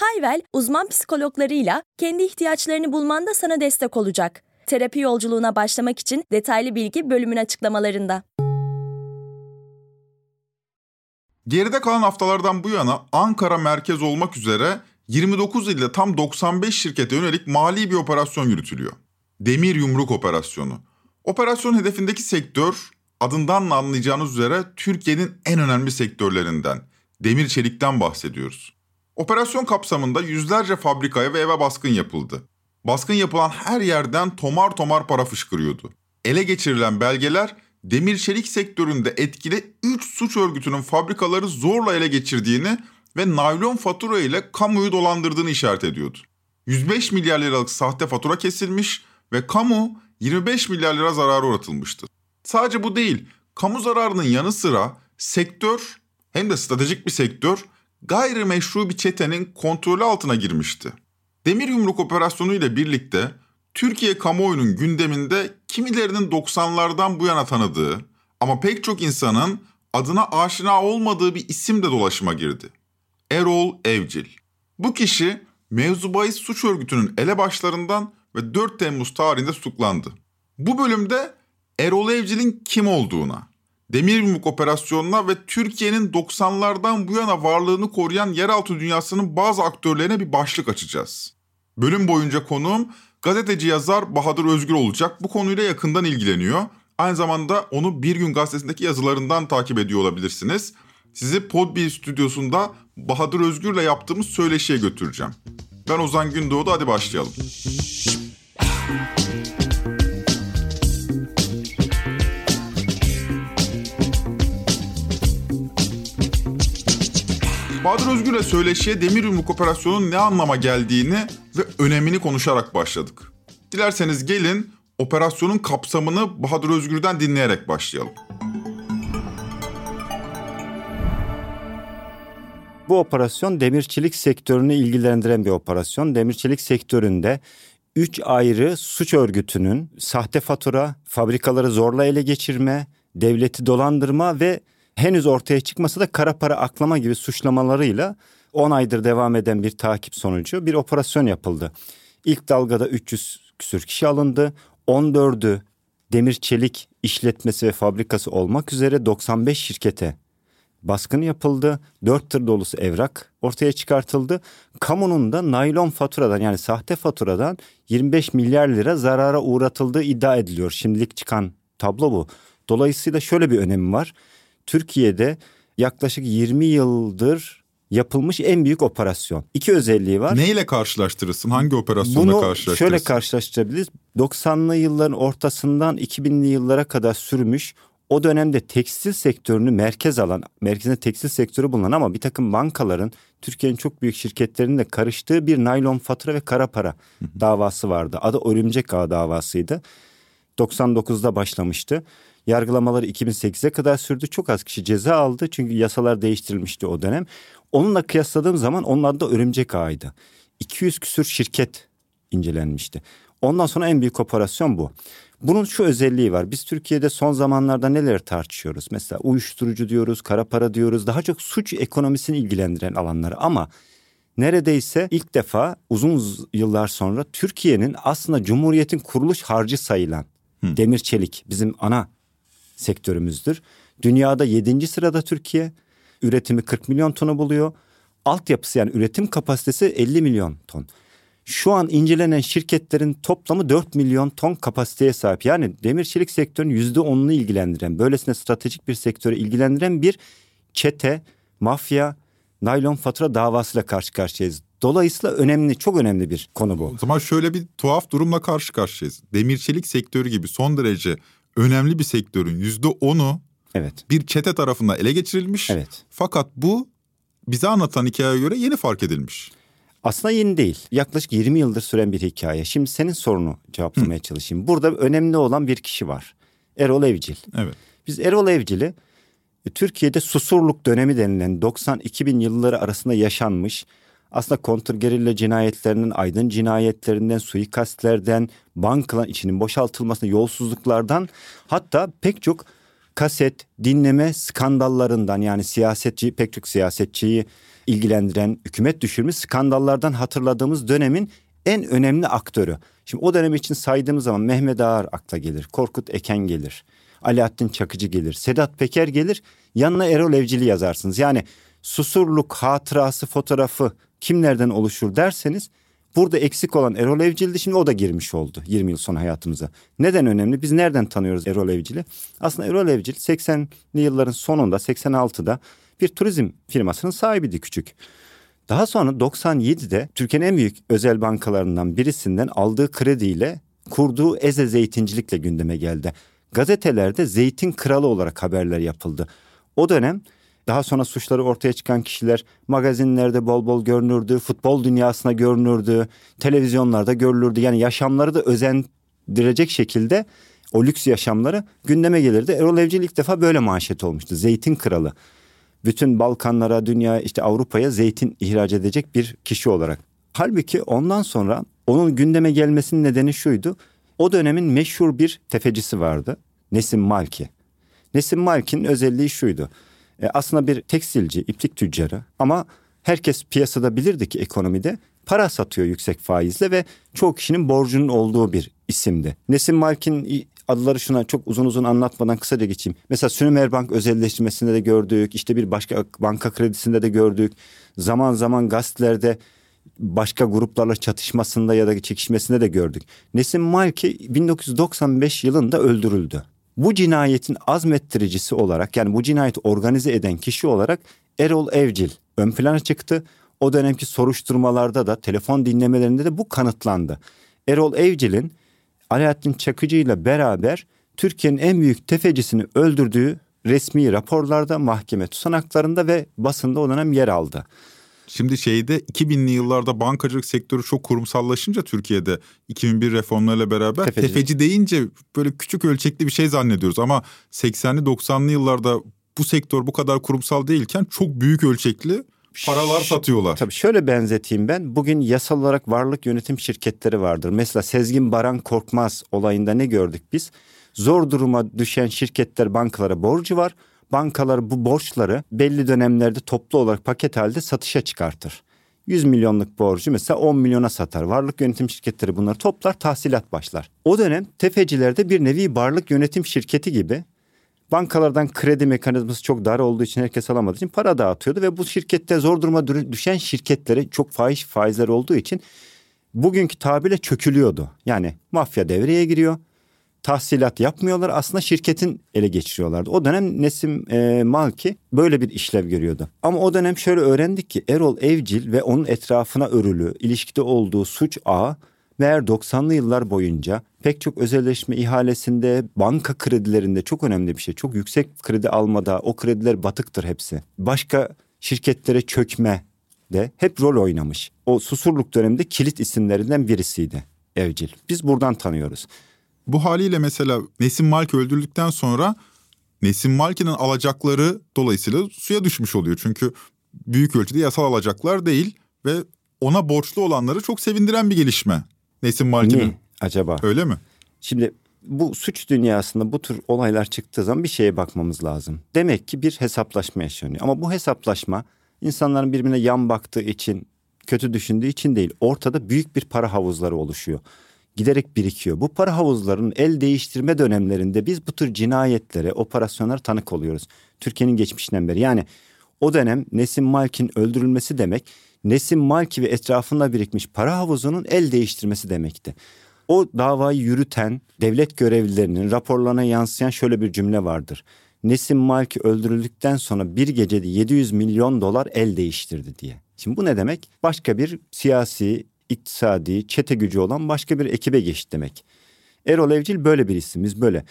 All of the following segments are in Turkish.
Hayvel, uzman psikologlarıyla kendi ihtiyaçlarını bulmanda sana destek olacak. Terapi yolculuğuna başlamak için detaylı bilgi bölümün açıklamalarında. Geride kalan haftalardan bu yana Ankara merkez olmak üzere 29 ilde tam 95 şirkete yönelik mali bir operasyon yürütülüyor. Demir Yumruk Operasyonu. Operasyon hedefindeki sektör adından da anlayacağınız üzere Türkiye'nin en önemli sektörlerinden. Demir çelikten bahsediyoruz. Operasyon kapsamında yüzlerce fabrikaya ve eve baskın yapıldı. Baskın yapılan her yerden tomar tomar para fışkırıyordu. Ele geçirilen belgeler demir çelik sektöründe etkili 3 suç örgütünün fabrikaları zorla ele geçirdiğini ve naylon fatura ile kamuyu dolandırdığını işaret ediyordu. 105 milyar liralık sahte fatura kesilmiş ve kamu 25 milyar lira zarara uğratılmıştı. Sadece bu değil, kamu zararının yanı sıra sektör hem de stratejik bir sektör gayrimeşru bir çetenin kontrolü altına girmişti. Demir Yumruk operasyonu ile birlikte Türkiye kamuoyunun gündeminde kimilerinin 90'lardan bu yana tanıdığı ama pek çok insanın adına aşina olmadığı bir isim de dolaşıma girdi. Erol Evcil. Bu kişi mevzu bahis suç örgütünün elebaşlarından ve 4 Temmuz tarihinde tutuklandı. Bu bölümde Erol Evcil'in kim olduğuna, demir yumruk operasyonuna ve Türkiye'nin 90'lardan bu yana varlığını koruyan yeraltı dünyasının bazı aktörlerine bir başlık açacağız. Bölüm boyunca konuğum gazeteci yazar Bahadır Özgür olacak. Bu konuyla yakından ilgileniyor. Aynı zamanda onu Bir Gün Gazetesi'ndeki yazılarından takip ediyor olabilirsiniz. Sizi Podbi stüdyosunda Bahadır Özgür'le yaptığımız söyleşiye götüreceğim. Ben Ozan Gündoğdu hadi başlayalım. Bahadır Özgür'le söyleşiye demir yumruk operasyonunun ne anlama geldiğini ve önemini konuşarak başladık. Dilerseniz gelin operasyonun kapsamını Bahadır Özgür'den dinleyerek başlayalım. Bu operasyon demirçilik sektörünü ilgilendiren bir operasyon. Demirçilik sektöründe 3 ayrı suç örgütünün sahte fatura, fabrikaları zorla ele geçirme, devleti dolandırma ve henüz ortaya çıkmasa da kara para aklama gibi suçlamalarıyla 10 aydır devam eden bir takip sonucu bir operasyon yapıldı. İlk dalgada 300 küsür kişi alındı. 14'ü demir çelik işletmesi ve fabrikası olmak üzere 95 şirkete baskın yapıldı. 4 tır dolusu evrak ortaya çıkartıldı. Kamunun da naylon faturadan yani sahte faturadan 25 milyar lira zarara uğratıldığı iddia ediliyor. Şimdilik çıkan tablo bu. Dolayısıyla şöyle bir önemi var. Türkiye'de yaklaşık 20 yıldır yapılmış en büyük operasyon. İki özelliği var. Neyle karşılaştırırsın? Hangi operasyonla Bunu karşılaştırırsın? şöyle karşılaştırabiliriz. 90'lı yılların ortasından 2000'li yıllara kadar sürmüş o dönemde tekstil sektörünü merkez alan, merkezinde tekstil sektörü bulunan ama bir takım bankaların Türkiye'nin çok büyük şirketlerinin de karıştığı bir naylon fatura ve kara para davası vardı. Adı Örümcek Ağı davasıydı. 99'da başlamıştı. Yargılamaları 2008'e kadar sürdü. Çok az kişi ceza aldı çünkü yasalar değiştirilmişti o dönem. Onunla kıyasladığım zaman adı da Örümcek Ağı'ydı. 200 küsür şirket incelenmişti. Ondan sonra en büyük operasyon bu. Bunun şu özelliği var. Biz Türkiye'de son zamanlarda neler tartışıyoruz? Mesela uyuşturucu diyoruz, kara para diyoruz. Daha çok suç ekonomisini ilgilendiren alanları ama neredeyse ilk defa uzun yıllar sonra Türkiye'nin aslında Cumhuriyet'in kuruluş harcı sayılan Hı. demir çelik bizim ana sektörümüzdür. Dünyada yedinci sırada Türkiye. Üretimi 40 milyon tonu buluyor. Altyapısı yani üretim kapasitesi 50 milyon ton. Şu an incelenen şirketlerin toplamı 4 milyon ton kapasiteye sahip. Yani demir çelik sektörünün yüzde onunu ilgilendiren, böylesine stratejik bir sektörü ilgilendiren bir çete, mafya, naylon fatura davasıyla karşı karşıyayız. Dolayısıyla önemli, çok önemli bir konu bu. O zaman şöyle bir tuhaf durumla karşı karşıyayız. Demir çelik sektörü gibi son derece önemli bir sektörün yüzde onu evet. bir çete tarafından ele geçirilmiş. Evet. Fakat bu bize anlatan hikayeye göre yeni fark edilmiş. Aslında yeni değil. Yaklaşık 20 yıldır süren bir hikaye. Şimdi senin sorunu cevaplamaya Hı. çalışayım. Burada önemli olan bir kişi var. Erol Evcil. Evet. Biz Erol Evcil'i e, Türkiye'de susurluk dönemi denilen 90-2000 yılları arasında yaşanmış aslında kontrgerilla cinayetlerinin, aydın cinayetlerinden, suikastlerden, bankaların içinin boşaltılmasına, yolsuzluklardan hatta pek çok kaset, dinleme skandallarından yani siyasetçi, pek çok siyasetçiyi ilgilendiren, hükümet düşürmüş skandallardan hatırladığımız dönemin en önemli aktörü. Şimdi o dönem için saydığımız zaman Mehmet Ağar akla gelir, Korkut Eken gelir, Alaaddin Çakıcı gelir, Sedat Peker gelir, yanına Erol Evcili yazarsınız. Yani susurluk hatırası fotoğrafı kimlerden oluşur derseniz burada eksik olan Erol Evcil'di şimdi o da girmiş oldu 20 yıl sonra hayatımıza. Neden önemli? Biz nereden tanıyoruz Erol Evcil'i? Aslında Erol Evcil 80'li yılların sonunda 86'da bir turizm firmasının sahibiydi küçük. Daha sonra 97'de Türkiye'nin en büyük özel bankalarından birisinden aldığı krediyle kurduğu Eze Zeytincilikle gündeme geldi. Gazetelerde zeytin kralı olarak haberler yapıldı. O dönem daha sonra suçları ortaya çıkan kişiler magazinlerde bol bol görünürdü, futbol dünyasına görünürdü, televizyonlarda görülürdü. Yani yaşamları da özendirecek şekilde o lüks yaşamları gündeme gelirdi. Erol Evcil ilk defa böyle manşet olmuştu. Zeytin kralı. Bütün Balkanlara, dünya işte Avrupa'ya zeytin ihraç edecek bir kişi olarak. Halbuki ondan sonra onun gündeme gelmesinin nedeni şuydu. O dönemin meşhur bir tefecisi vardı. Nesim Malki. Nesim Malki'nin özelliği şuydu. E, aslında bir tekstilci, iplik tüccarı ama herkes piyasada bilirdi ki ekonomide para satıyor yüksek faizle ve çoğu kişinin borcunun olduğu bir isimdi. Nesim Malkin adları şuna çok uzun uzun anlatmadan kısaca geçeyim. Mesela Sümer Bank özelleştirmesinde de gördük. işte bir başka banka kredisinde de gördük. Zaman zaman gazetelerde başka gruplarla çatışmasında ya da çekişmesinde de gördük. Nesim Malki 1995 yılında öldürüldü bu cinayetin azmettiricisi olarak yani bu cinayeti organize eden kişi olarak Erol Evcil ön plana çıktı. O dönemki soruşturmalarda da telefon dinlemelerinde de bu kanıtlandı. Erol Evcil'in Alaaddin Çakıcı ile beraber Türkiye'nin en büyük tefecisini öldürdüğü resmi raporlarda, mahkeme tutanaklarında ve basında o dönem yer aldı. Şimdi şeyde 2000'li yıllarda bankacılık sektörü çok kurumsallaşınca Türkiye'de 2001 reformlarıyla beraber tefeci. tefeci deyince böyle küçük ölçekli bir şey zannediyoruz ama 80'li 90'lı yıllarda bu sektör bu kadar kurumsal değilken çok büyük ölçekli paralar satıyorlar. Tabii şöyle benzeteyim ben. Bugün yasal olarak varlık yönetim şirketleri vardır. Mesela Sezgin Baran Korkmaz olayında ne gördük biz? Zor duruma düşen şirketler bankalara borcu var bankalar bu borçları belli dönemlerde toplu olarak paket halde satışa çıkartır. 100 milyonluk borcu mesela 10 milyona satar. Varlık yönetim şirketleri bunları toplar, tahsilat başlar. O dönem tefecilerde bir nevi varlık yönetim şirketi gibi bankalardan kredi mekanizması çok dar olduğu için herkes alamadığı için para dağıtıyordu ve bu şirkette zor duruma düşen şirketlere çok faiz faizler olduğu için bugünkü tabirle çökülüyordu. Yani mafya devreye giriyor tahsilat yapmıyorlar. Aslında şirketin ele geçiriyorlardı. O dönem Nesim e, Malki böyle bir işlev görüyordu. Ama o dönem şöyle öğrendik ki Erol Evcil ve onun etrafına örülü ilişkide olduğu suç ağı meğer 90'lı yıllar boyunca pek çok özelleşme ihalesinde, banka kredilerinde çok önemli bir şey. Çok yüksek kredi almada o krediler batıktır hepsi. Başka şirketlere çökme de hep rol oynamış. O susurluk döneminde kilit isimlerinden birisiydi Evcil. Biz buradan tanıyoruz. Bu haliyle mesela Nesim Malki öldürüldükten sonra Nesim Malki'nin alacakları dolayısıyla suya düşmüş oluyor. Çünkü büyük ölçüde yasal alacaklar değil ve ona borçlu olanları çok sevindiren bir gelişme. Nesim Malki'nin. acaba? Öyle mi? Şimdi bu suç dünyasında bu tür olaylar çıktığı zaman bir şeye bakmamız lazım. Demek ki bir hesaplaşma yaşanıyor. Ama bu hesaplaşma insanların birbirine yan baktığı için, kötü düşündüğü için değil. Ortada büyük bir para havuzları oluşuyor giderek birikiyor. Bu para havuzlarının el değiştirme dönemlerinde biz bu tür cinayetlere, operasyonlara tanık oluyoruz. Türkiye'nin geçmişinden beri. Yani o dönem Nesim Malk'in öldürülmesi demek Nesim Malki ve etrafında birikmiş para havuzunun el değiştirmesi demekti. O davayı yürüten devlet görevlilerinin raporlarına yansıyan şöyle bir cümle vardır. Nesim Malki öldürüldükten sonra bir gecede 700 milyon dolar el değiştirdi diye. Şimdi bu ne demek? Başka bir siyasi iktisadi, çete gücü olan başka bir ekibe geçti demek. Erol Evcil böyle bir isimiz böyle.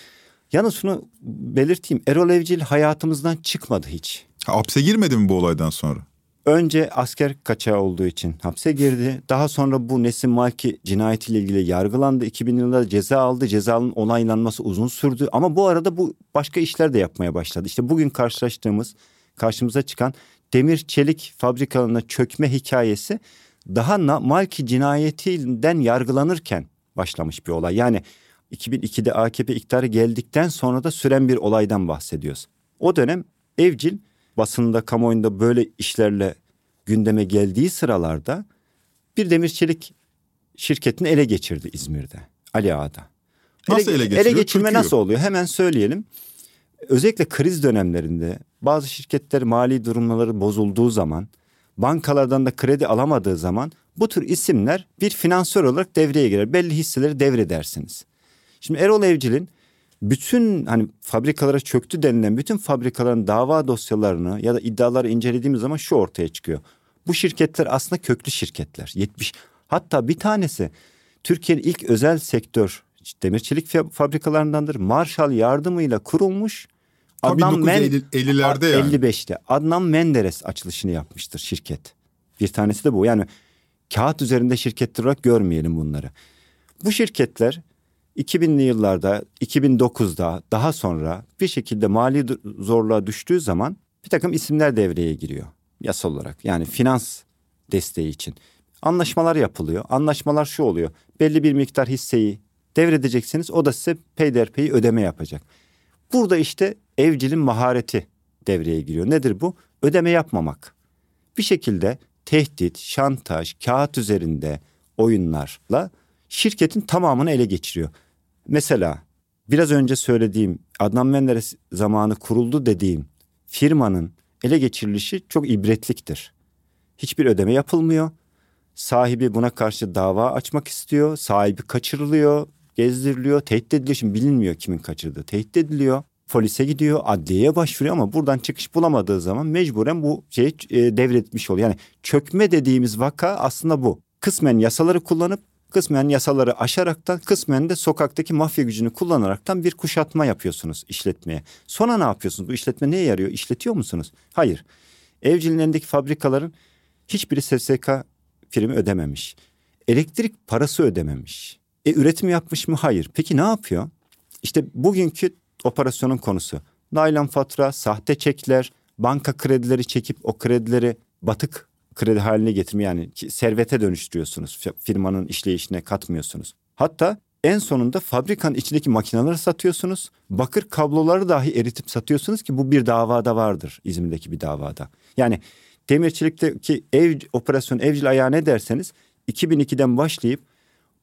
Yalnız şunu belirteyim. Erol Evcil hayatımızdan çıkmadı hiç. Ha, hapse girmedi mi bu olaydan sonra? Önce asker kaçağı olduğu için hapse girdi. Daha sonra bu Nesim Maki cinayetiyle ilgili yargılandı. 2000 yılında ceza aldı. Cezanın onaylanması uzun sürdü. Ama bu arada bu başka işler de yapmaya başladı. İşte bugün karşılaştığımız, karşımıza çıkan demir çelik fabrikalarına çökme hikayesi daha Malki cinayetinden yargılanırken başlamış bir olay. Yani 2002'de AKP iktidarı geldikten sonra da süren bir olaydan bahsediyoruz. O dönem evcil basında kamuoyunda böyle işlerle gündeme geldiği sıralarda bir demir çelik şirketini ele geçirdi İzmir'de. Ali Ağa'da. Nasıl ele, geçiriyor? Ele geçirme Çöküyor. nasıl oluyor? Hemen söyleyelim. Özellikle kriz dönemlerinde bazı şirketler mali durumları bozulduğu zaman, bankalardan da kredi alamadığı zaman bu tür isimler bir finansör olarak devreye girer. Belli hisseleri devredersiniz. Şimdi Erol Evcil'in bütün hani fabrikalara çöktü denilen bütün fabrikaların dava dosyalarını ya da iddiaları incelediğimiz zaman şu ortaya çıkıyor. Bu şirketler aslında köklü şirketler. 70 hatta bir tanesi Türkiye'nin ilk özel sektör demir çelik fabrikalarındandır. Marshall yardımıyla kurulmuş. Adnan 1950'lerde yani. 55'te. Adnan Menderes açılışını yapmıştır şirket. Bir tanesi de bu. Yani kağıt üzerinde şirketler olarak görmeyelim bunları. Bu şirketler 2000'li yıllarda, 2009'da daha sonra bir şekilde mali zorluğa düştüğü zaman bir takım isimler devreye giriyor yasal olarak. Yani finans desteği için. Anlaşmalar yapılıyor. Anlaşmalar şu oluyor. Belli bir miktar hisseyi devredeceksiniz. O da size peyderpeyi ödeme yapacak. Burada işte evcilin mahareti devreye giriyor. Nedir bu? Ödeme yapmamak. Bir şekilde tehdit, şantaj, kağıt üzerinde oyunlarla şirketin tamamını ele geçiriyor. Mesela biraz önce söylediğim Adnan Menderes zamanı kuruldu dediğim firmanın ele geçirilişi çok ibretliktir. Hiçbir ödeme yapılmıyor. Sahibi buna karşı dava açmak istiyor. Sahibi kaçırılıyor, gezdiriliyor, tehdit ediliyor. Şimdi bilinmiyor kimin kaçırdığı. Tehdit ediliyor. Polise gidiyor, adliyeye başvuruyor ama buradan çıkış bulamadığı zaman mecburen bu şeyi e, devretmiş oluyor. Yani çökme dediğimiz vaka aslında bu. Kısmen yasaları kullanıp kısmen yasaları aşaraktan kısmen de sokaktaki mafya gücünü kullanaraktan bir kuşatma yapıyorsunuz işletmeye. Sonra ne yapıyorsunuz? Bu işletme neye yarıyor? İşletiyor musunuz? Hayır. Evcilin elindeki fabrikaların hiçbiri SSK primi ödememiş. Elektrik parası ödememiş. E üretim yapmış mı? Hayır. Peki ne yapıyor? İşte bugünkü operasyonun konusu. Naylon fatura, sahte çekler, banka kredileri çekip o kredileri batık kredi haline getirme yani servete dönüştürüyorsunuz. Firmanın işleyişine katmıyorsunuz. Hatta en sonunda fabrikanın içindeki makineleri satıyorsunuz. Bakır kabloları dahi eritip satıyorsunuz ki bu bir davada vardır İzmir'deki bir davada. Yani demirçilikteki ev operasyon evcil ayağı ne derseniz 2002'den başlayıp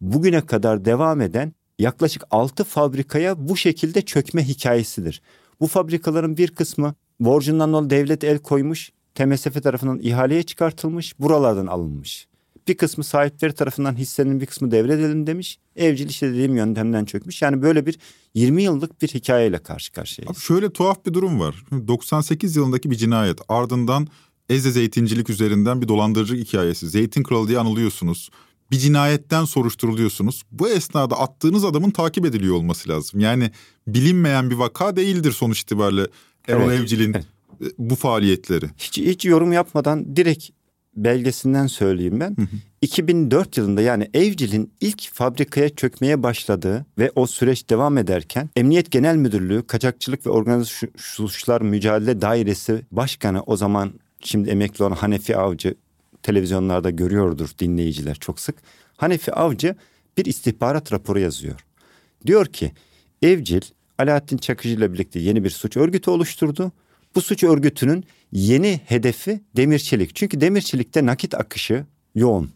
bugüne kadar devam eden yaklaşık 6 fabrikaya bu şekilde çökme hikayesidir. Bu fabrikaların bir kısmı borcundan dolayı devlet el koymuş, TMSF tarafından ihaleye çıkartılmış, buralardan alınmış. Bir kısmı sahipleri tarafından hissenin bir kısmı devredelim demiş. Evcil işte dediğim yöntemden çökmüş. Yani böyle bir 20 yıllık bir hikayeyle karşı karşıyayız. Abi şöyle tuhaf bir durum var. 98 yılındaki bir cinayet. Ardından Eze zeytincilik üzerinden bir dolandırıcı hikayesi. Zeytin kralı diye anılıyorsunuz. Bir cinayetten soruşturuluyorsunuz. Bu esnada attığınız adamın takip ediliyor olması lazım. Yani bilinmeyen bir vaka değildir sonuç itibariyle Erol evet. Evcil'in bu faaliyetleri? Hiç, hiç yorum yapmadan direkt belgesinden söyleyeyim ben. Hı hı. 2004 yılında yani Evcil'in ilk fabrikaya çökmeye başladığı ve o süreç devam ederken Emniyet Genel Müdürlüğü Kaçakçılık ve Organize Suçlar Mücadele Dairesi Başkanı o zaman şimdi emekli olan Hanefi Avcı televizyonlarda görüyordur dinleyiciler çok sık. Hanefi Avcı bir istihbarat raporu yazıyor. Diyor ki Evcil Alaaddin Çakıcı ile birlikte yeni bir suç örgütü oluşturdu bu suç örgütünün yeni hedefi demir çelik. Çünkü demir çelikte nakit akışı yoğun.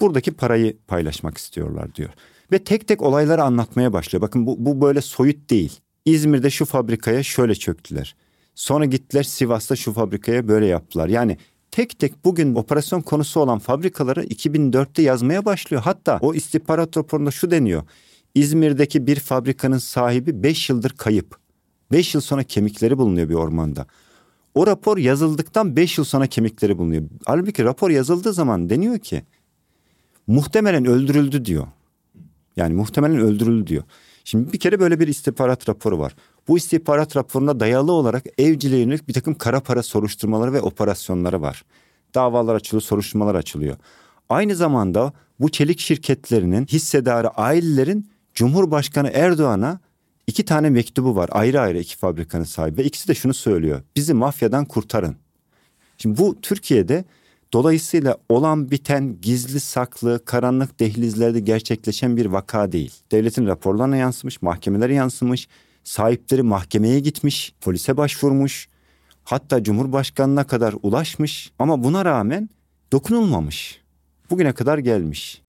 Buradaki parayı paylaşmak istiyorlar diyor. Ve tek tek olayları anlatmaya başlıyor. Bakın bu, bu böyle soyut değil. İzmir'de şu fabrikaya şöyle çöktüler. Sonra gittiler Sivas'ta şu fabrikaya böyle yaptılar. Yani tek tek bugün operasyon konusu olan fabrikaları 2004'te yazmaya başlıyor. Hatta o istihbarat raporunda şu deniyor. İzmir'deki bir fabrikanın sahibi 5 yıldır kayıp. 5 yıl sonra kemikleri bulunuyor bir ormanda. O rapor yazıldıktan 5 yıl sonra kemikleri bulunuyor. Halbuki rapor yazıldığı zaman deniyor ki muhtemelen öldürüldü diyor. Yani muhtemelen öldürüldü diyor. Şimdi bir kere böyle bir istihbarat raporu var. Bu istihbarat raporuna dayalı olarak evcile yönelik bir takım kara para soruşturmaları ve operasyonları var. Davalar açılıyor, soruşturmalar açılıyor. Aynı zamanda bu çelik şirketlerinin hissedarı ailelerin Cumhurbaşkanı Erdoğan'a iki tane mektubu var. Ayrı ayrı iki fabrikanın sahibi. Ve ikisi de şunu söylüyor. Bizi mafyadan kurtarın. Şimdi bu Türkiye'de dolayısıyla olan biten gizli saklı karanlık dehlizlerde gerçekleşen bir vaka değil. Devletin raporlarına yansımış, mahkemelere yansımış, sahipleri mahkemeye gitmiş, polise başvurmuş, hatta Cumhurbaşkanına kadar ulaşmış ama buna rağmen dokunulmamış. Bugüne kadar gelmiş.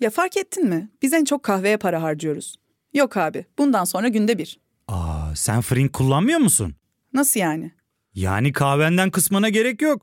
Ya fark ettin mi? Biz en çok kahveye para harcıyoruz. Yok abi, bundan sonra günde bir. Aa, sen Frink kullanmıyor musun? Nasıl yani? Yani kahvenden kısmına gerek yok.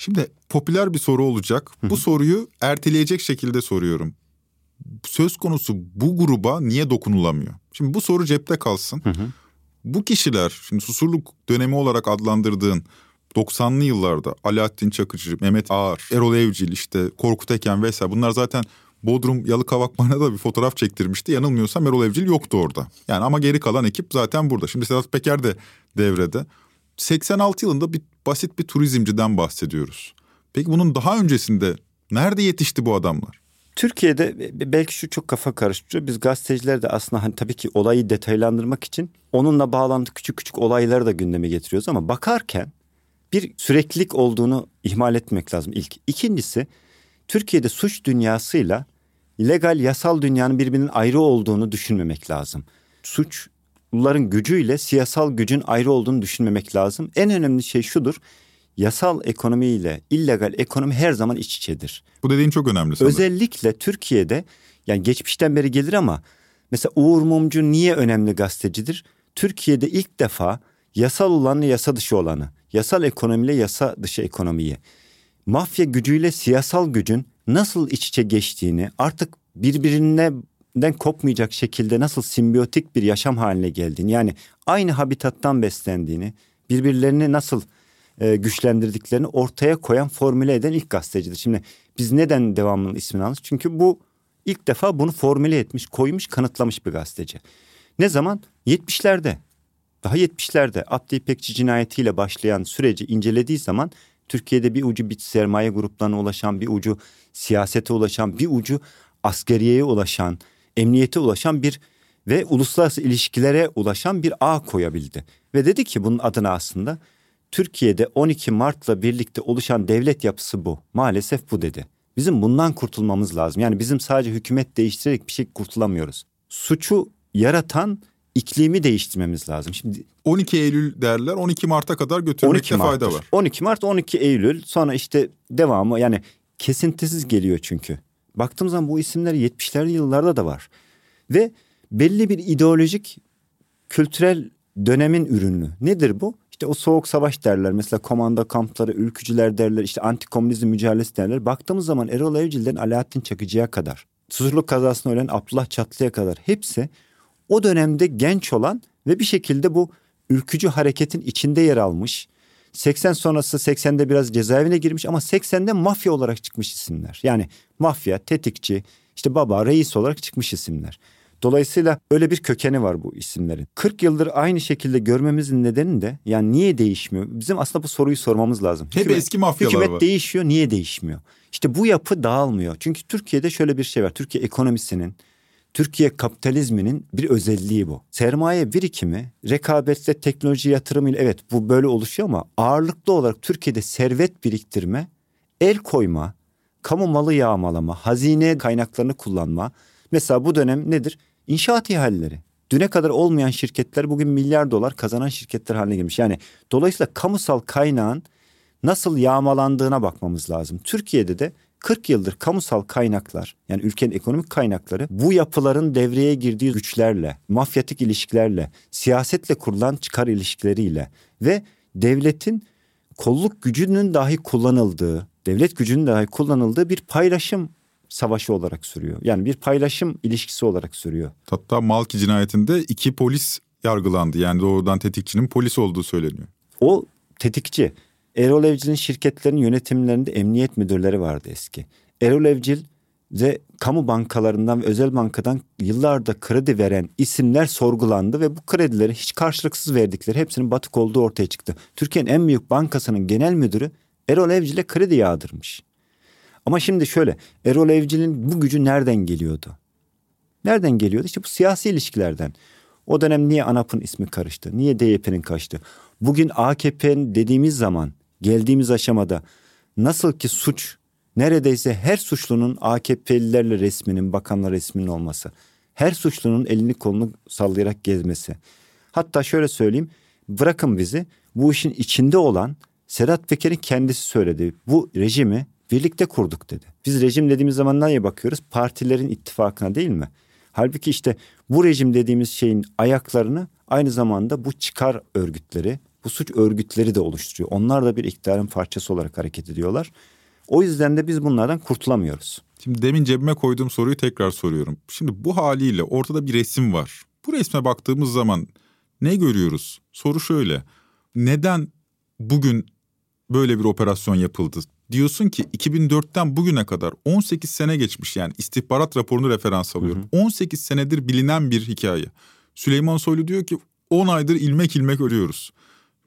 Şimdi popüler bir soru olacak. Bu soruyu erteleyecek şekilde soruyorum. Söz konusu bu gruba niye dokunulamıyor? Şimdi bu soru cepte kalsın. Bu kişiler şimdi susurluk dönemi olarak adlandırdığın 90'lı yıllarda Alaaddin Çakıcı, Mehmet Ağar, Erol Evcil işte Korkut Eken vesaire bunlar zaten Bodrum Yalıkavakman'a da bir fotoğraf çektirmişti. Yanılmıyorsam Erol Evcil yoktu orada. Yani ama geri kalan ekip zaten burada. Şimdi Sedat Peker de devrede. 86 yılında bir basit bir turizmciden bahsediyoruz. Peki bunun daha öncesinde nerede yetişti bu adamlar? Türkiye'de belki şu çok kafa karıştırıyor. Biz gazeteciler de aslında hani tabii ki olayı detaylandırmak için onunla bağlantı küçük küçük olayları da gündeme getiriyoruz ama bakarken bir süreklilik olduğunu ihmal etmek lazım ilk. İkincisi Türkiye'de suç dünyasıyla legal yasal dünyanın birbirinin ayrı olduğunu düşünmemek lazım. Suçluların gücüyle siyasal gücün ayrı olduğunu düşünmemek lazım. En önemli şey şudur. Yasal ekonomiyle illegal ekonomi her zaman iç içedir. Bu dediğin çok önemli sanırım. Özellikle Türkiye'de yani geçmişten beri gelir ama mesela Uğur Mumcu niye önemli gazetecidir? Türkiye'de ilk defa yasal olanı yasa dışı olanı, yasal ekonomiyle yasa dışı ekonomiyi, mafya gücüyle siyasal gücün nasıl iç içe geçtiğini artık birbirinden kopmayacak şekilde nasıl simbiyotik bir yaşam haline geldiğini yani aynı habitattan beslendiğini, birbirlerini nasıl e, güçlendirdiklerini ortaya koyan formüle eden ilk gazetecidir. Şimdi biz neden devamının ismini aldık? Çünkü bu ilk defa bunu formüle etmiş, koymuş, kanıtlamış bir gazeteci. Ne zaman? 70'lerde. Daha 70'lerde Abdi İpekçi cinayetiyle başlayan süreci incelediği zaman Türkiye'de bir ucu bir sermaye gruplarına ulaşan, bir ucu siyasete ulaşan, bir ucu askeriyeye ulaşan, emniyete ulaşan bir ve uluslararası ilişkilere ulaşan bir ağ koyabildi. Ve dedi ki bunun adına aslında Türkiye'de 12 Mart'la birlikte oluşan devlet yapısı bu. Maalesef bu dedi. Bizim bundan kurtulmamız lazım. Yani bizim sadece hükümet değiştirerek bir şey kurtulamıyoruz. Suçu yaratan iklimi değiştirmemiz lazım. Şimdi 12 Eylül derler 12 Mart'a kadar götürmekte 12 Mart'tır. fayda var. 12 Mart 12 Eylül sonra işte devamı yani kesintisiz geliyor çünkü. Baktığım zaman bu isimler 70'lerli yıllarda da var. Ve belli bir ideolojik kültürel dönemin ürünü. Nedir bu? İşte o soğuk savaş derler. Mesela komanda kampları, ülkücüler derler. işte antikomünizm mücadelesi derler. Baktığımız zaman Erol Evcil'den Alaaddin Çakıcı'ya kadar. Susurluk kazasında ölen Abdullah Çatlı'ya kadar. Hepsi o dönemde genç olan ve bir şekilde bu ülkücü hareketin içinde yer almış. 80 sonrası 80'de biraz cezaevine girmiş ama 80'de mafya olarak çıkmış isimler. Yani mafya, tetikçi, işte baba, reis olarak çıkmış isimler. Dolayısıyla öyle bir kökeni var bu isimlerin. 40 yıldır aynı şekilde görmemizin nedeni de yani niye değişmiyor? Bizim aslında bu soruyu sormamız lazım. Hep eski mafyalar hükümet var. değişiyor, niye değişmiyor? İşte bu yapı dağılmıyor. Çünkü Türkiye'de şöyle bir şey var. Türkiye ekonomisinin, Türkiye kapitalizminin bir özelliği bu. Sermaye birikimi, rekabetle teknoloji yatırımıyla evet bu böyle oluşuyor ama ağırlıklı olarak Türkiye'de servet biriktirme, el koyma, kamu malı yağmalama, hazine kaynaklarını kullanma. Mesela bu dönem nedir? İnşaat ihaleleri. düne kadar olmayan şirketler bugün milyar dolar kazanan şirketler haline gelmiş. Yani dolayısıyla kamusal kaynağın nasıl yağmalandığına bakmamız lazım. Türkiye'de de 40 yıldır kamusal kaynaklar yani ülkenin ekonomik kaynakları bu yapıların devreye girdiği güçlerle, mafyatik ilişkilerle, siyasetle kurulan çıkar ilişkileriyle ve devletin kolluk gücünün dahi kullanıldığı, devlet gücünün dahi kullanıldığı bir paylaşım savaşı olarak sürüyor. Yani bir paylaşım ilişkisi olarak sürüyor. Hatta Malki cinayetinde iki polis yargılandı. Yani doğrudan tetikçinin polis olduğu söyleniyor. O tetikçi. Erol Evcil'in şirketlerin yönetimlerinde emniyet müdürleri vardı eski. Erol Evcil ve kamu bankalarından ve özel bankadan yıllarda kredi veren isimler sorgulandı ve bu kredileri hiç karşılıksız verdikleri hepsinin batık olduğu ortaya çıktı. Türkiye'nin en büyük bankasının genel müdürü Erol Evcil'e kredi yağdırmış. Ama şimdi şöyle Erol Evcil'in bu gücü nereden geliyordu? Nereden geliyordu? İşte bu siyasi ilişkilerden. O dönem niye ANAP'ın ismi karıştı? Niye DYP'nin kaçtı? Bugün AKP'nin dediğimiz zaman geldiğimiz aşamada nasıl ki suç neredeyse her suçlunun AKP'lilerle resminin, bakanlar resminin olması. Her suçlunun elini kolunu sallayarak gezmesi. Hatta şöyle söyleyeyim bırakın bizi bu işin içinde olan Sedat Peker'in kendisi söyledi. Bu rejimi birlikte kurduk dedi. Biz rejim dediğimiz zaman neye bakıyoruz? Partilerin ittifakına değil mi? Halbuki işte bu rejim dediğimiz şeyin ayaklarını aynı zamanda bu çıkar örgütleri, bu suç örgütleri de oluşturuyor. Onlar da bir iktidarın parçası olarak hareket ediyorlar. O yüzden de biz bunlardan kurtulamıyoruz. Şimdi demin cebime koyduğum soruyu tekrar soruyorum. Şimdi bu haliyle ortada bir resim var. Bu resme baktığımız zaman ne görüyoruz? Soru şöyle. Neden bugün böyle bir operasyon yapıldı? Diyorsun ki 2004'ten bugüne kadar 18 sene geçmiş yani istihbarat raporunu referans alıyorum. Hı hı. 18 senedir bilinen bir hikaye. Süleyman Soylu diyor ki 10 aydır ilmek ilmek ölüyoruz.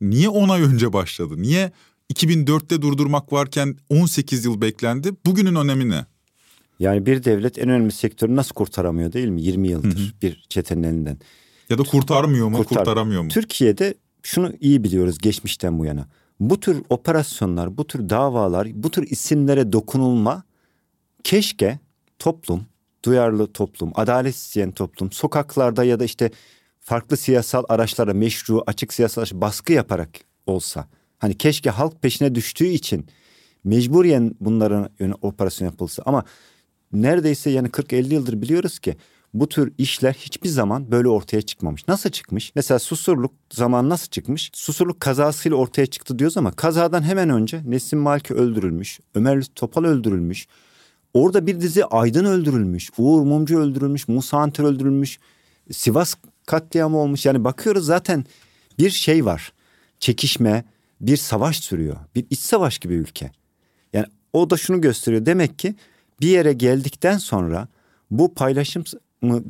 Niye 10 ay önce başladı? Niye 2004'te durdurmak varken 18 yıl beklendi? Bugünün önemi ne? Yani bir devlet en önemli sektörü nasıl kurtaramıyor değil mi? 20 yıldır hı hı. bir çetenin elinden. Ya da kurtarmıyor mu, Kurtar. kurtaramıyor mu? Türkiye'de şunu iyi biliyoruz geçmişten bu yana. Bu tür operasyonlar, bu tür davalar, bu tür isimlere dokunulma keşke toplum, duyarlı toplum, adalet isteyen toplum, sokaklarda ya da işte farklı siyasal araçlara meşru, açık siyasal araç baskı yaparak olsa. Hani keşke halk peşine düştüğü için mecburiyen bunların yöne operasyon yapılsa ama neredeyse yani 40-50 yıldır biliyoruz ki bu tür işler hiçbir zaman böyle ortaya çıkmamış. Nasıl çıkmış? Mesela Susurluk zaman nasıl çıkmış? Susurluk kazasıyla ortaya çıktı diyoruz ama kazadan hemen önce Nesim Malki öldürülmüş, Ömer Topal öldürülmüş. Orada bir dizi Aydın öldürülmüş, Uğur Mumcu öldürülmüş, Musa Anter öldürülmüş, Sivas katliamı olmuş. Yani bakıyoruz zaten bir şey var. Çekişme, bir savaş sürüyor. Bir iç savaş gibi ülke. Yani o da şunu gösteriyor. Demek ki bir yere geldikten sonra bu paylaşımı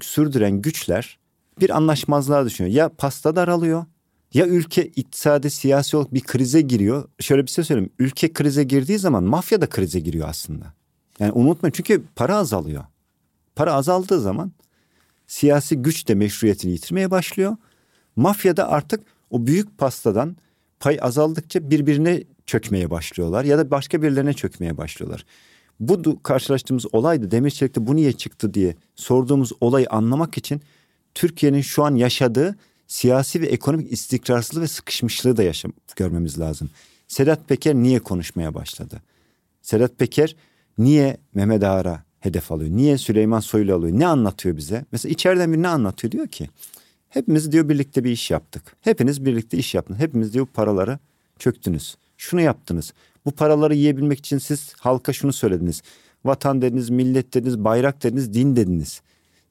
sürdüren güçler bir anlaşmazlığa düşünüyor. Ya pasta daralıyor ya ülke iktisadi siyasi olarak bir krize giriyor. Şöyle bir şey söyleyeyim. Ülke krize girdiği zaman mafya da krize giriyor aslında. Yani unutmayın çünkü para azalıyor. Para azaldığı zaman siyasi güç de meşruiyetini yitirmeye başlıyor. Mafya da artık o büyük pastadan pay azaldıkça birbirine çökmeye başlıyorlar ya da başka birilerine çökmeye başlıyorlar. Bu karşılaştığımız olaydı Demirçelik'te bu niye çıktı diye sorduğumuz olayı anlamak için Türkiye'nin şu an yaşadığı siyasi ve ekonomik istikrarsızlığı ve sıkışmışlığı da yaşam görmemiz lazım. Sedat Peker niye konuşmaya başladı? Sedat Peker niye Mehmet Ağar'a hedef alıyor? Niye Süleyman Soylu alıyor? Ne anlatıyor bize? Mesela içeriden bir ne anlatıyor? Diyor ki hepimiz diyor birlikte bir iş yaptık. Hepiniz birlikte iş yaptınız. Hepimiz diyor paraları çöktünüz. Şunu yaptınız. Bu paraları yiyebilmek için siz halka şunu söylediniz. Vatan dediniz, millet dediniz, bayrak dediniz, din dediniz.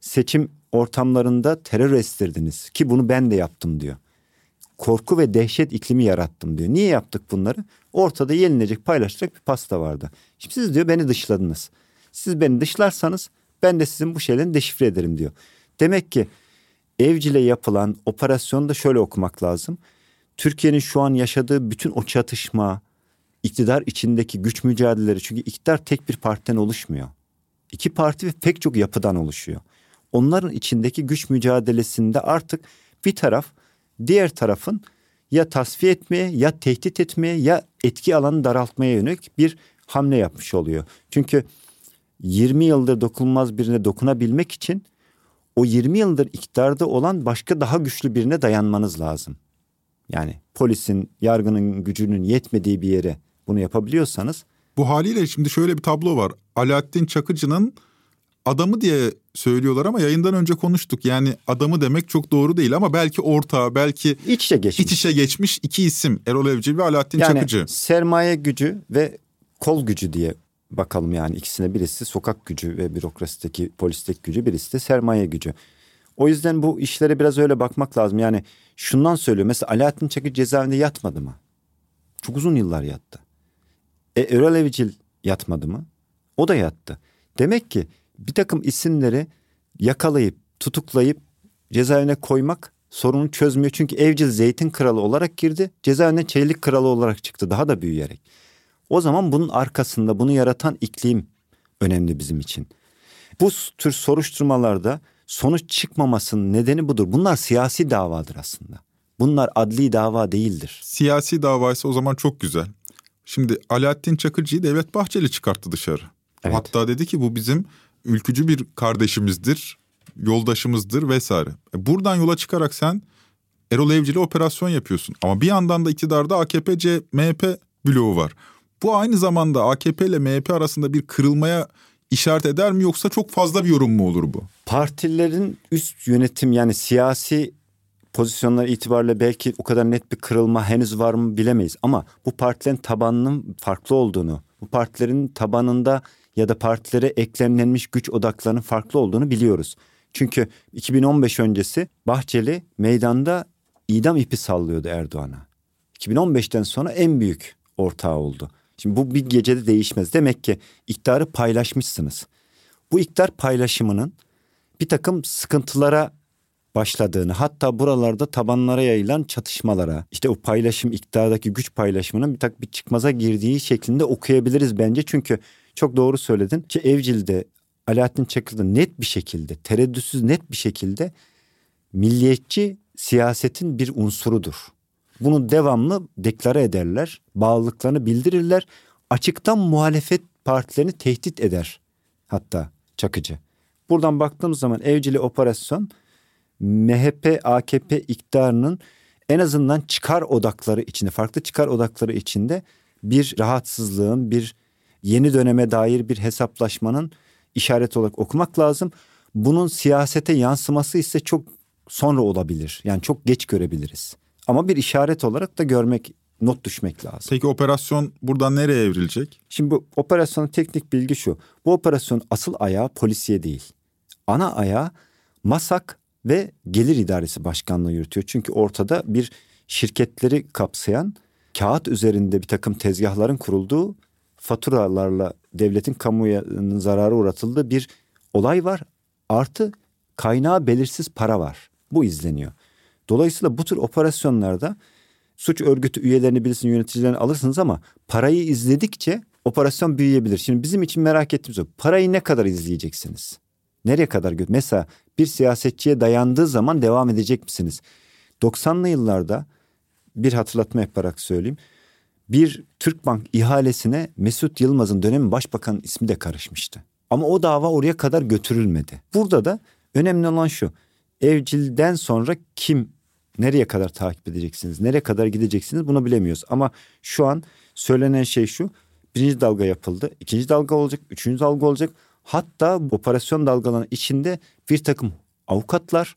Seçim ortamlarında terör estirdiniz ki bunu ben de yaptım diyor. Korku ve dehşet iklimi yarattım diyor. Niye yaptık bunları? Ortada yenilecek, paylaşacak bir pasta vardı. Şimdi siz diyor beni dışladınız. Siz beni dışlarsanız ben de sizin bu şeylerini deşifre ederim diyor. Demek ki evcile yapılan operasyonu da şöyle okumak lazım. Türkiye'nin şu an yaşadığı bütün o çatışma, iktidar içindeki güç mücadeleleri çünkü iktidar tek bir partiden oluşmuyor. İki parti ve pek çok yapıdan oluşuyor. Onların içindeki güç mücadelesinde artık bir taraf diğer tarafın ya tasfiye etmeye ya tehdit etmeye ya etki alanı daraltmaya yönelik bir hamle yapmış oluyor. Çünkü 20 yıldır dokunulmaz birine dokunabilmek için o 20 yıldır iktidarda olan başka daha güçlü birine dayanmanız lazım. Yani polisin, yargının gücünün yetmediği bir yere bunu yapabiliyorsanız Bu haliyle şimdi şöyle bir tablo var. Alaaddin Çakıcı'nın adamı diye söylüyorlar ama yayından önce konuştuk. Yani adamı demek çok doğru değil ama belki ortağı, belki iç içe geçmiş. iç içe geçmiş iki isim. Erol Evcil ve Alaaddin yani Çakıcı. sermaye gücü ve kol gücü diye bakalım yani ikisine birisi sokak gücü ve bürokrasideki polislik gücü birisi de sermaye gücü. O yüzden bu işlere biraz öyle bakmak lazım. Yani şundan söylüyor. Mesela Alaaddin Çakıcı cezaevinde yatmadı mı? Çok uzun yıllar yattı. E Erol Evcil yatmadı mı? O da yattı. Demek ki bir takım isimleri yakalayıp tutuklayıp cezaevine koymak sorunu çözmüyor. Çünkü Evcil zeytin kralı olarak girdi. Cezaevine çelik kralı olarak çıktı daha da büyüyerek. O zaman bunun arkasında bunu yaratan iklim önemli bizim için. Bu tür soruşturmalarda sonuç çıkmamasının nedeni budur. Bunlar siyasi davadır aslında. Bunlar adli dava değildir. Siyasi davaysa o zaman çok güzel. Şimdi Alaaddin Çakıcı'yı Devlet Bahçeli çıkarttı dışarı. Evet. Hatta dedi ki bu bizim ülkücü bir kardeşimizdir, yoldaşımızdır vesaire. E buradan yola çıkarak sen Erol Evcil'e operasyon yapıyorsun. Ama bir yandan da iktidarda AKP, C, MHP bloğu var. Bu aynı zamanda AKP ile MHP arasında bir kırılmaya işaret eder mi yoksa çok fazla bir yorum mu olur bu? Partilerin üst yönetim yani siyasi pozisyonlar itibariyle belki o kadar net bir kırılma henüz var mı bilemeyiz. Ama bu partilerin tabanının farklı olduğunu, bu partilerin tabanında ya da partilere eklemlenmiş güç odaklarının farklı olduğunu biliyoruz. Çünkü 2015 öncesi Bahçeli meydanda idam ipi sallıyordu Erdoğan'a. 2015'ten sonra en büyük ortağı oldu. Şimdi bu bir gecede değişmez. Demek ki iktidarı paylaşmışsınız. Bu iktidar paylaşımının bir takım sıkıntılara başladığını hatta buralarda tabanlara yayılan çatışmalara işte o paylaşım iktidardaki güç paylaşımının bir tak bir çıkmaza girdiği şeklinde okuyabiliriz bence. Çünkü çok doğru söyledin ki Evcil'de Alaaddin Çakır'da net bir şekilde tereddütsüz net bir şekilde milliyetçi siyasetin bir unsurudur. Bunu devamlı deklare ederler, bağlılıklarını bildirirler. Açıktan muhalefet partilerini tehdit eder hatta Çakıcı. Buradan baktığımız zaman evcili operasyon MHP AKP iktidarının en azından çıkar odakları içinde farklı çıkar odakları içinde bir rahatsızlığın bir yeni döneme dair bir hesaplaşmanın işareti olarak okumak lazım. Bunun siyasete yansıması ise çok sonra olabilir. Yani çok geç görebiliriz. Ama bir işaret olarak da görmek, not düşmek lazım. Peki operasyon buradan nereye evrilecek? Şimdi bu operasyonun teknik bilgi şu. Bu operasyonun asıl ayağı polisiye değil. Ana ayağı MASAK ve Gelir İdaresi Başkanlığı yürütüyor. Çünkü ortada bir şirketleri kapsayan kağıt üzerinde bir takım tezgahların kurulduğu faturalarla devletin kamuya zararı uğratıldığı bir olay var. Artı kaynağı belirsiz para var. Bu izleniyor. Dolayısıyla bu tür operasyonlarda suç örgütü üyelerini birisinin yöneticilerini alırsınız ama parayı izledikçe operasyon büyüyebilir. Şimdi bizim için merak ettiğimiz o. Parayı ne kadar izleyeceksiniz? Nereye kadar? Mesela bir siyasetçiye dayandığı zaman devam edecek misiniz? 90'lı yıllarda bir hatırlatma yaparak söyleyeyim. Bir Türkbank ihalesine Mesut Yılmaz'ın dönemin başbakan ismi de karışmıştı. Ama o dava oraya kadar götürülmedi. Burada da önemli olan şu. Evcilden sonra kim nereye kadar takip edeceksiniz? Nereye kadar gideceksiniz? Bunu bilemiyoruz. Ama şu an söylenen şey şu. Birinci dalga yapıldı. ikinci dalga olacak. Üçüncü dalga olacak. Hatta operasyon dalgalarının içinde bir takım avukatlar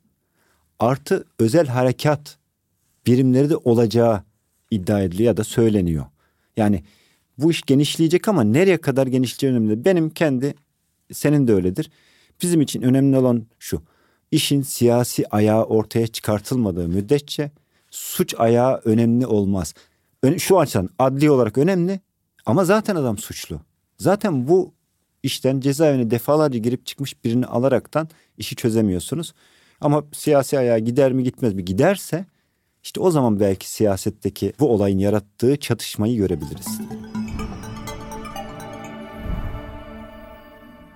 artı özel harekat birimleri de olacağı iddia ediliyor ya da söyleniyor. Yani bu iş genişleyecek ama nereye kadar genişleyeceği önemli. Benim kendi senin de öyledir. Bizim için önemli olan şu. İşin siyasi ayağı ortaya çıkartılmadığı müddetçe suç ayağı önemli olmaz. Şu açıdan adli olarak önemli ama zaten adam suçlu. Zaten bu işten cezaevine defalarca girip çıkmış birini alaraktan işi çözemiyorsunuz. Ama siyasi ayağı gider mi gitmez mi giderse işte o zaman belki siyasetteki bu olayın yarattığı çatışmayı görebiliriz.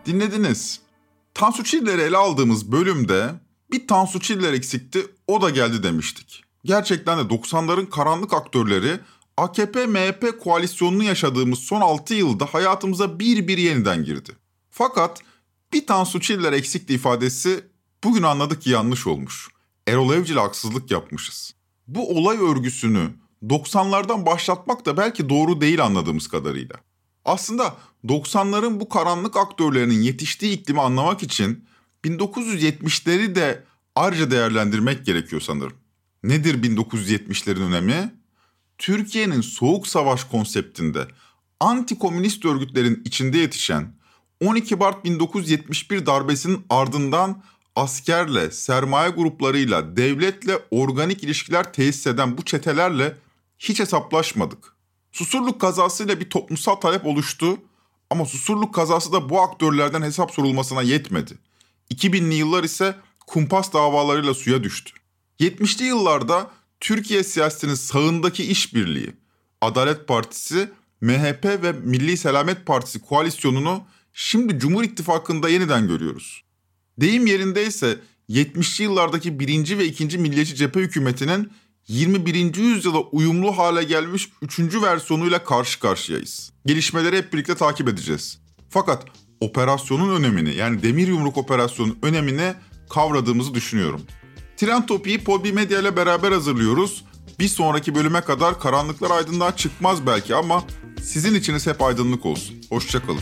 Dinlediniz. Tansu Çiller'i ele aldığımız bölümde bir Tansu Çiller eksikti o da geldi demiştik. Gerçekten de 90'ların karanlık aktörleri AKP-MHP koalisyonunu yaşadığımız son 6 yılda hayatımıza bir bir yeniden girdi. Fakat bir Tansu Çiller eksikti ifadesi Bugün anladık ki yanlış olmuş. Erol Evcil'e haksızlık yapmışız. Bu olay örgüsünü 90'lardan başlatmak da belki doğru değil anladığımız kadarıyla. Aslında 90'ların bu karanlık aktörlerinin yetiştiği iklimi anlamak için 1970'leri de ayrıca değerlendirmek gerekiyor sanırım. Nedir 1970'lerin önemi? Türkiye'nin soğuk savaş konseptinde anti-komünist örgütlerin içinde yetişen 12 Mart 1971 darbesinin ardından askerle, sermaye gruplarıyla, devletle organik ilişkiler tesis eden bu çetelerle hiç hesaplaşmadık. Susurluk kazasıyla bir toplumsal talep oluştu ama Susurluk kazası da bu aktörlerden hesap sorulmasına yetmedi. 2000'li yıllar ise kumpas davalarıyla suya düştü. 70'li yıllarda Türkiye siyasetinin sağındaki işbirliği, Adalet Partisi, MHP ve Milli Selamet Partisi koalisyonunu şimdi Cumhur İttifakı'nda yeniden görüyoruz. Deyim yerindeyse 70'li yıllardaki birinci ve ikinci milliyetçi cephe hükümetinin 21. yüzyıla uyumlu hale gelmiş 3. versiyonuyla karşı karşıyayız. Gelişmeleri hep birlikte takip edeceğiz. Fakat operasyonun önemini yani demir yumruk operasyonun önemini kavradığımızı düşünüyorum. Tren Topi'yi Podbi Medya ile beraber hazırlıyoruz. Bir sonraki bölüme kadar karanlıklar aydınlığa çıkmaz belki ama sizin içiniz hep aydınlık olsun. Hoşçakalın.